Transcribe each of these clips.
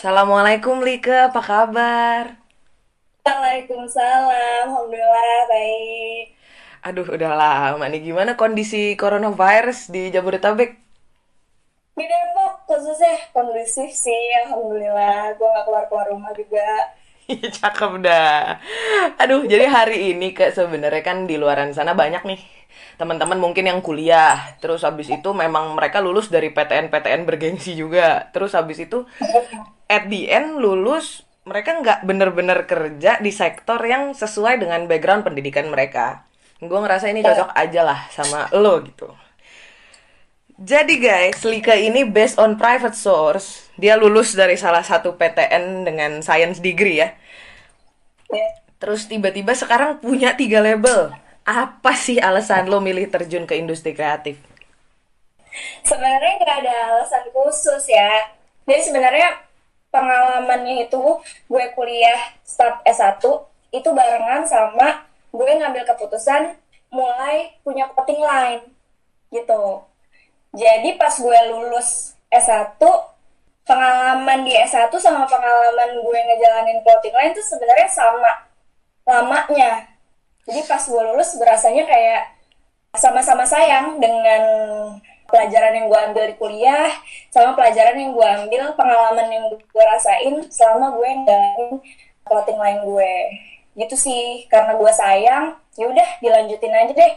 Assalamualaikum Lika, apa kabar? Waalaikumsalam, Alhamdulillah baik. Aduh, udah lama nih. Gimana kondisi coronavirus di Jabodetabek? Di Depok khususnya kondusif sih, Alhamdulillah. Gue gak keluar-keluar rumah juga. Cakep dah. Aduh, jadi hari ini Kak sebenarnya kan di luaran sana banyak nih teman-teman mungkin yang kuliah. Terus habis itu memang mereka lulus dari PTN-PTN bergengsi juga. Terus habis itu at the end lulus mereka nggak bener-bener kerja di sektor yang sesuai dengan background pendidikan mereka. Gue ngerasa ini cocok aja lah sama lo gitu. Jadi guys, Lika ini based on private source. Dia lulus dari salah satu PTN dengan science degree ya. Ya. Terus tiba-tiba sekarang punya tiga label. Apa sih alasan lo milih terjun ke industri kreatif? Sebenarnya nggak ada alasan khusus ya. Jadi sebenarnya pengalamannya itu gue kuliah start S1 itu barengan sama gue ngambil keputusan mulai punya clothing line gitu. Jadi pas gue lulus S1, pengalaman di S1 sama pengalaman gue ngejalanin clothing line tuh sebenarnya sama lamanya. Jadi pas gue lulus berasanya kayak sama-sama sayang dengan pelajaran yang gue ambil di kuliah, sama pelajaran yang gue ambil, pengalaman yang gue rasain selama gue ngejalanin clothing line gue. Gitu sih, karena gue sayang, ya udah dilanjutin aja deh.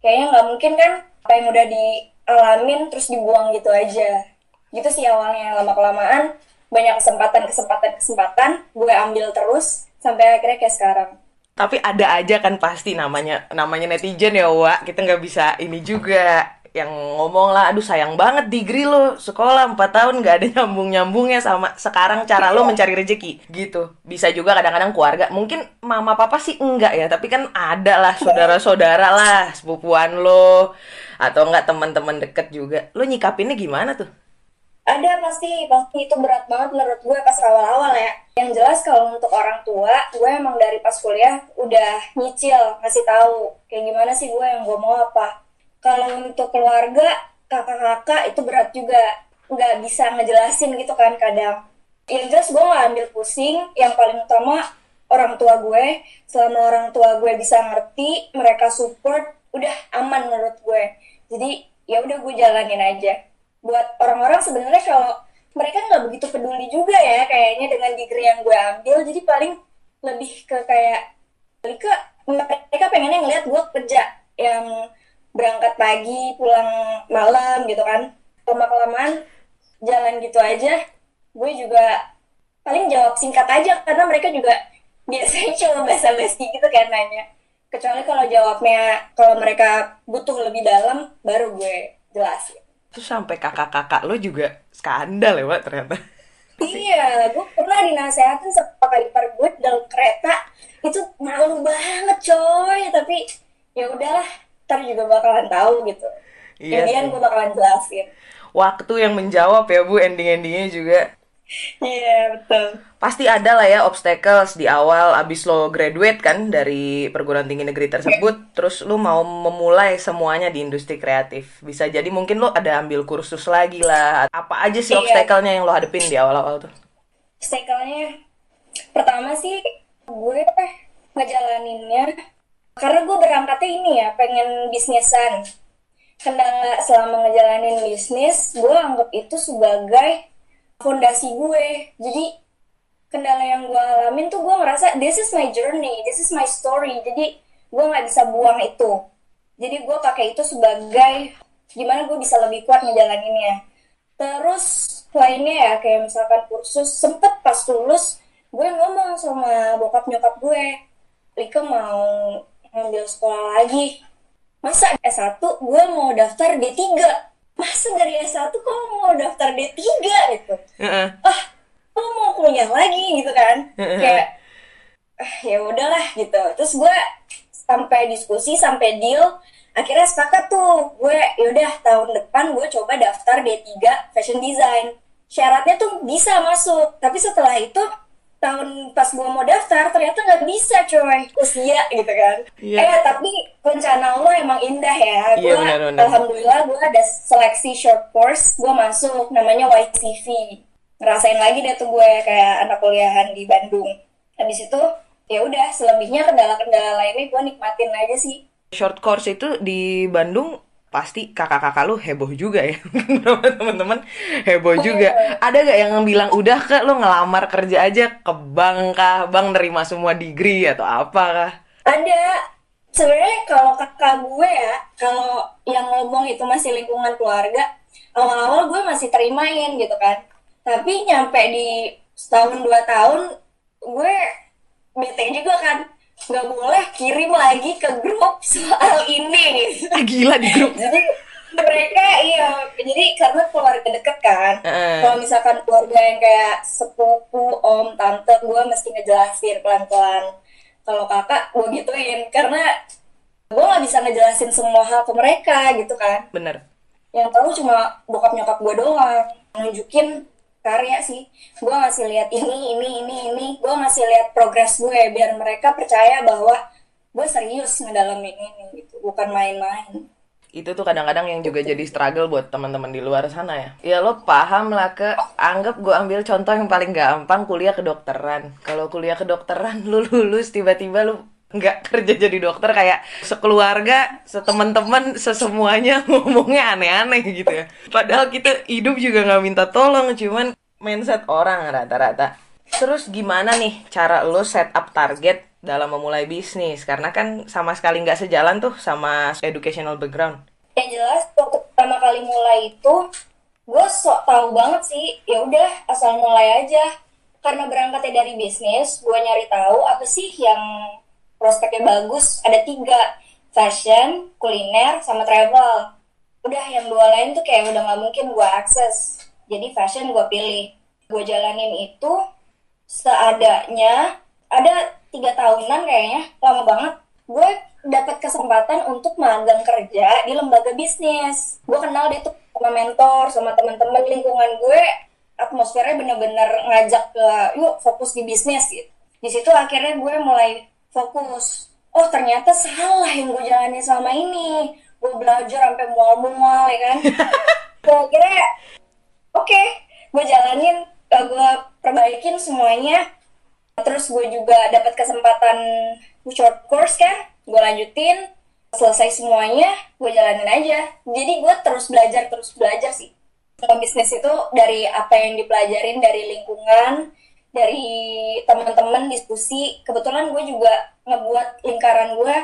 Kayaknya nggak mungkin kan apa yang udah dialamin terus dibuang gitu aja. Gitu sih awalnya lama kelamaan banyak kesempatan kesempatan kesempatan gue ambil terus sampai akhirnya kayak sekarang. Tapi ada aja kan pasti namanya namanya netizen ya, Wak. Kita nggak bisa ini juga yang ngomong lah, aduh sayang banget degree lo sekolah 4 tahun nggak ada nyambung nyambungnya sama sekarang cara lo mencari rezeki gitu. Bisa juga kadang-kadang keluarga, mungkin mama papa sih enggak ya, tapi kan ada lah saudara-saudara lah, sepupuan lo atau enggak teman-teman deket juga. Lo nyikapinnya gimana tuh? Ada pasti, pasti itu berat banget menurut gue pas awal-awal ya. Yang jelas kalau untuk orang tua, gue emang dari pas kuliah udah nyicil, ngasih tahu kayak gimana sih gue yang gue mau apa. Kalau untuk keluarga, kakak-kakak itu berat juga. Nggak bisa ngejelasin gitu kan kadang. Yang jelas gue nggak ambil pusing, yang paling utama orang tua gue. Selama orang tua gue bisa ngerti, mereka support, udah aman menurut gue. Jadi ya udah gue jalanin aja buat orang-orang sebenarnya kalau mereka nggak begitu peduli juga ya kayaknya dengan degree yang gue ambil jadi paling lebih ke kayak ke mereka pengennya ngeliat gue kerja yang berangkat pagi pulang malam gitu kan. Lama kelamaan jalan gitu aja gue juga paling jawab singkat aja karena mereka juga biasanya cuma basa-basi gitu kan nanya. Kecuali kalau jawabnya kalau mereka butuh lebih dalam baru gue jelasin. Terus sampai kakak-kakak lo juga skandal ya, Wak, ternyata. Iya, gue pernah dinasehatin sama kali ipar gue dalam kereta. Itu malu banget coy, tapi ya udahlah, ntar juga bakalan tahu gitu. Iya Kemudian gue bakalan jelasin. Waktu yang menjawab ya, Bu, ending-endingnya juga. Iya betul. Pasti ada lah ya obstacles di awal abis lo graduate kan dari perguruan tinggi negeri tersebut, terus lo mau memulai semuanya di industri kreatif. Bisa jadi mungkin lo ada ambil kursus lagi lah. Apa aja sih Iya. obstacle-nya yang lo hadepin di awal-awal tuh? Obstacle-nya pertama sih gue ngejalaninnya karena gue berangkatnya ini ya pengen bisnisan. Kendala selama ngejalanin bisnis, gue anggap itu sebagai fondasi gue. Jadi kendala yang gue alamin tuh gue ngerasa this is my journey, this is my story. Jadi gue nggak bisa buang itu. Jadi gue pakai itu sebagai gimana gue bisa lebih kuat ngejalaninnya. Terus lainnya ya kayak misalkan kursus sempet pas lulus gue ngomong sama bokap nyokap gue, Lika mau ngambil sekolah lagi. Masa S1 gue mau daftar D3? Masa dari S1 kok mau daftar D3 gitu? Heeh. ah lo mau kuliah lagi gitu kan kayak ah, ya udahlah gitu terus gue sampai diskusi sampai deal akhirnya sepakat tuh gue yaudah tahun depan gue coba daftar D3 fashion design syaratnya tuh bisa masuk tapi setelah itu tahun pas gue mau daftar ternyata nggak bisa coy usia gitu kan. Iya. eh tapi rencana lo emang indah ya. Iya, gue benar-benar. alhamdulillah gue ada seleksi short course gue masuk namanya YCV ngerasain lagi deh tuh gue kayak anak kuliahan di Bandung. Habis itu ya udah selebihnya kendala-kendala lainnya gue nikmatin aja sih. Short course itu di Bandung pasti kakak-kakak lu heboh juga ya. Teman-teman heboh juga. Ada gak yang bilang udah ke lu ngelamar kerja aja ke bank kah? Bang nerima semua degree atau apa kah? Ada. Sebenarnya kalau kakak gue ya kalau yang ngomong itu masih lingkungan keluarga awal-awal gue masih terimain gitu kan. Tapi nyampe di setahun dua tahun gue bete juga kan nggak boleh kirim lagi ke grup soal ini ah, gila di grup. Jadi mereka iya jadi karena keluarga deket kan Heeh. kalau misalkan keluarga yang kayak sepupu om tante gue mesti ngejelasin pelan-pelan. Kalau kakak gue gituin karena gue nggak bisa ngejelasin semua hal ke mereka gitu kan. Bener. Yang tahu cuma bokap nyokap gue doang nunjukin karya sih gue ngasih lihat ini ini ini ini gue ngasih lihat progres gue biar mereka percaya bahwa gue serius ngedalamin ini gitu bukan main-main itu tuh kadang-kadang yang juga jadi struggle buat teman-teman di luar sana ya. Ya lo paham lah ke anggap gue ambil contoh yang paling gampang kuliah kedokteran. Kalau kuliah kedokteran lu lulus tiba-tiba lu nggak kerja jadi dokter kayak sekeluarga, seteman-teman, sesemuanya ngomongnya aneh-aneh gitu ya. Padahal kita hidup juga nggak minta tolong, cuman mindset orang rata-rata. Terus gimana nih cara lo set up target dalam memulai bisnis? Karena kan sama sekali nggak sejalan tuh sama educational background. yang jelas waktu pertama kali mulai itu gue sok tahu banget sih ya udah asal mulai aja karena berangkatnya dari bisnis gue nyari tahu apa sih yang prospeknya bagus ada tiga. Fashion kuliner sama travel. Udah yang dua lain tuh kayak udah nggak mungkin gue akses. Jadi fashion gue pilih. Gue jalanin itu seadanya ada tiga tahunan kayaknya lama banget. Gue dapat kesempatan untuk magang kerja di lembaga bisnis. Gue kenal dia tuh sama mentor sama teman-teman lingkungan gue. Atmosfernya bener-bener ngajak ke yuk fokus di bisnis gitu. Di situ akhirnya gue mulai fokus. Oh ternyata salah yang gue jalani selama ini. Gue belajar sampai mual-mual ya kan? Gue akhirnya oke gue jalanin uh, gue perbaikin semuanya. Terus gue juga dapat kesempatan short course kan? Gue lanjutin selesai semuanya gue jalanin aja. Jadi gue terus belajar terus belajar sih. Kalau bisnis itu dari apa yang dipelajarin dari lingkungan dari teman-teman diskusi kebetulan gue juga ngebuat lingkaran gue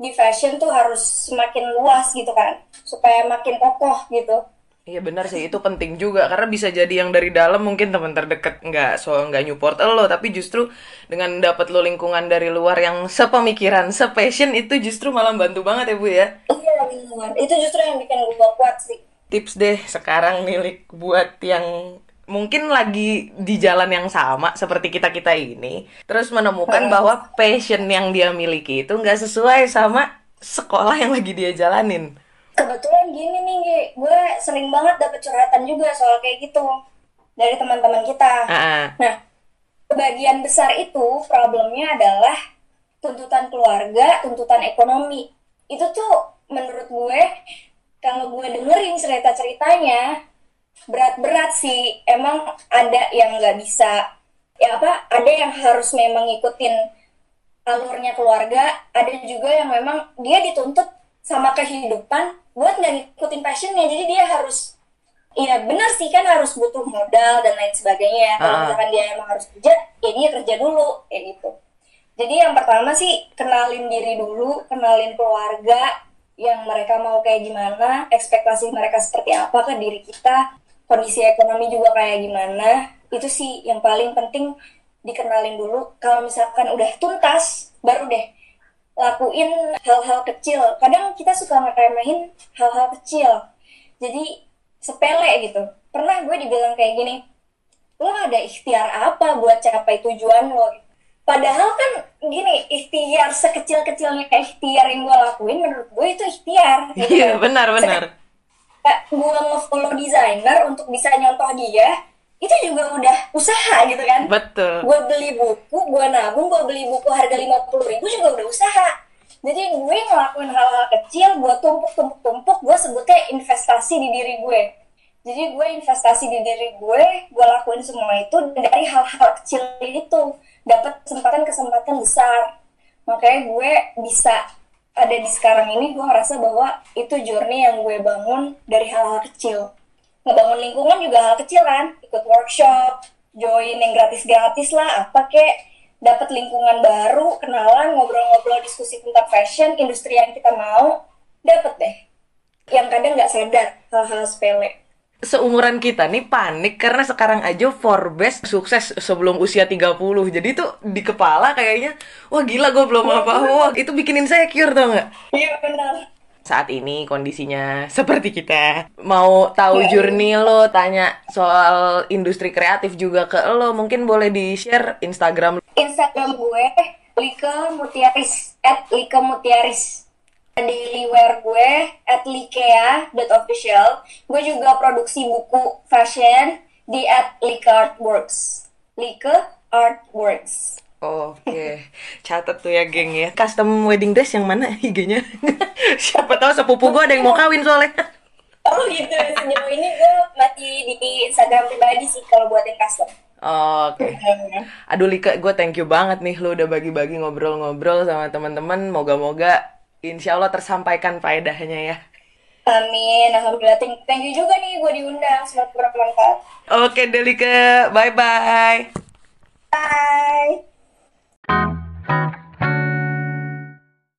di fashion tuh harus semakin luas gitu kan supaya makin kokoh gitu. Iya benar sih itu penting juga karena bisa jadi yang dari dalam mungkin teman terdekat nggak so nggak nyupport lo tapi justru dengan dapat lo lingkungan dari luar yang sepemikiran, sepassion itu justru malah bantu banget ya bu ya. iya lingkungan itu justru yang bikin gue kuat sih. Tips deh sekarang nih buat yang mungkin lagi di jalan yang sama seperti kita kita ini terus menemukan bahwa passion yang dia miliki itu nggak sesuai sama sekolah yang lagi dia jalanin. kebetulan gini nih gue sering banget dapet curhatan juga soal kayak gitu dari teman-teman kita ah. nah sebagian besar itu problemnya adalah tuntutan keluarga tuntutan ekonomi itu tuh menurut gue kalau gue dengerin cerita ceritanya berat-berat sih emang ada yang nggak bisa ya apa ada yang harus memang ngikutin alurnya keluarga ada juga yang memang dia dituntut sama kehidupan buat nggak ngikutin passionnya jadi dia harus Iya benar sih kan harus butuh modal dan lain sebagainya. Kalau Ah. misalkan dia emang harus kerja, ya dia kerja dulu kayak gitu. Jadi yang pertama sih kenalin diri dulu, kenalin keluarga yang mereka mau kayak gimana, ekspektasi mereka seperti apa ke diri kita, kondisi ekonomi juga kayak gimana. Itu sih yang paling penting dikenalin dulu. Kalau misalkan udah tuntas, baru deh lakuin hal-hal kecil. Kadang kita suka ngeremehin hal-hal kecil. Jadi sepele gitu. Pernah gue dibilang kayak gini, lo ada ikhtiar apa buat capai tujuan lo? Padahal kan gini, ikhtiar sekecil-kecilnya ikhtiar yang gue lakuin menurut gue itu ikhtiar. gitu Iya kan. benar benar. Kayak gue nge-follow desainer untuk bisa nyontoh dia, itu juga udah usaha gitu kan. Betul. gue beli buku gue nabung gue beli buku harga lima puluh ribu juga udah usaha. Jadi gue ngelakuin hal-hal kecil gue tumpuk tumpuk tumpuk gue sebutnya investasi di diri gue. Jadi gue investasi di diri gue gue lakuin semua itu dari hal-hal kecil itu. Dapat kesempatan-kesempatan besar. Makanya gue bisa ada di sekarang ini gue ngerasa bahwa itu journey yang gue bangun dari hal-hal kecil. Ngebangun lingkungan juga hal kecil kan ikut workshop join yang gratis-gratis lah apa kek. Dapat lingkungan baru kenalan ngobrol-ngobrol diskusi tentang fashion industri yang kita mau dapat deh. Yang kadang nggak sadar hal-hal sepele seumuran kita nih panik karena sekarang aja Forbes sukses sebelum usia 30 jadi tuh di kepala kayaknya wah gila gue belum apa-apa. Itu bikin insecure tau nggak? Iya benar. Saat ini kondisinya seperti kita. Mau tahu journey lo tanya soal industri kreatif juga ke lo mungkin boleh di share Instagram Instagram gue Lika Mutiaris at Lika Mutiaris. Daily wear gue likea.official gue juga produksi buku fashion di at Lika Artworks Lika Artworks Oke, catat tuh ya geng ya. Custom wedding dress yang mana IG-nya? Siapa tahu sepupu gue ada yang mau kawin soalnya. Oh gitu, sejauh ini gue masih di Instagram pribadi sih kalau buat yang custom. Oke. Aduh Lika, gue thank you banget nih lu udah bagi-bagi ngobrol-ngobrol sama teman-teman. Moga-moga insya Allah tersampaikan faedahnya ya. Amin, alhamdulillah. Thank, thank you juga nih gue diundang, semoga bermanfaat. Oke Delika, bye-bye. Bye.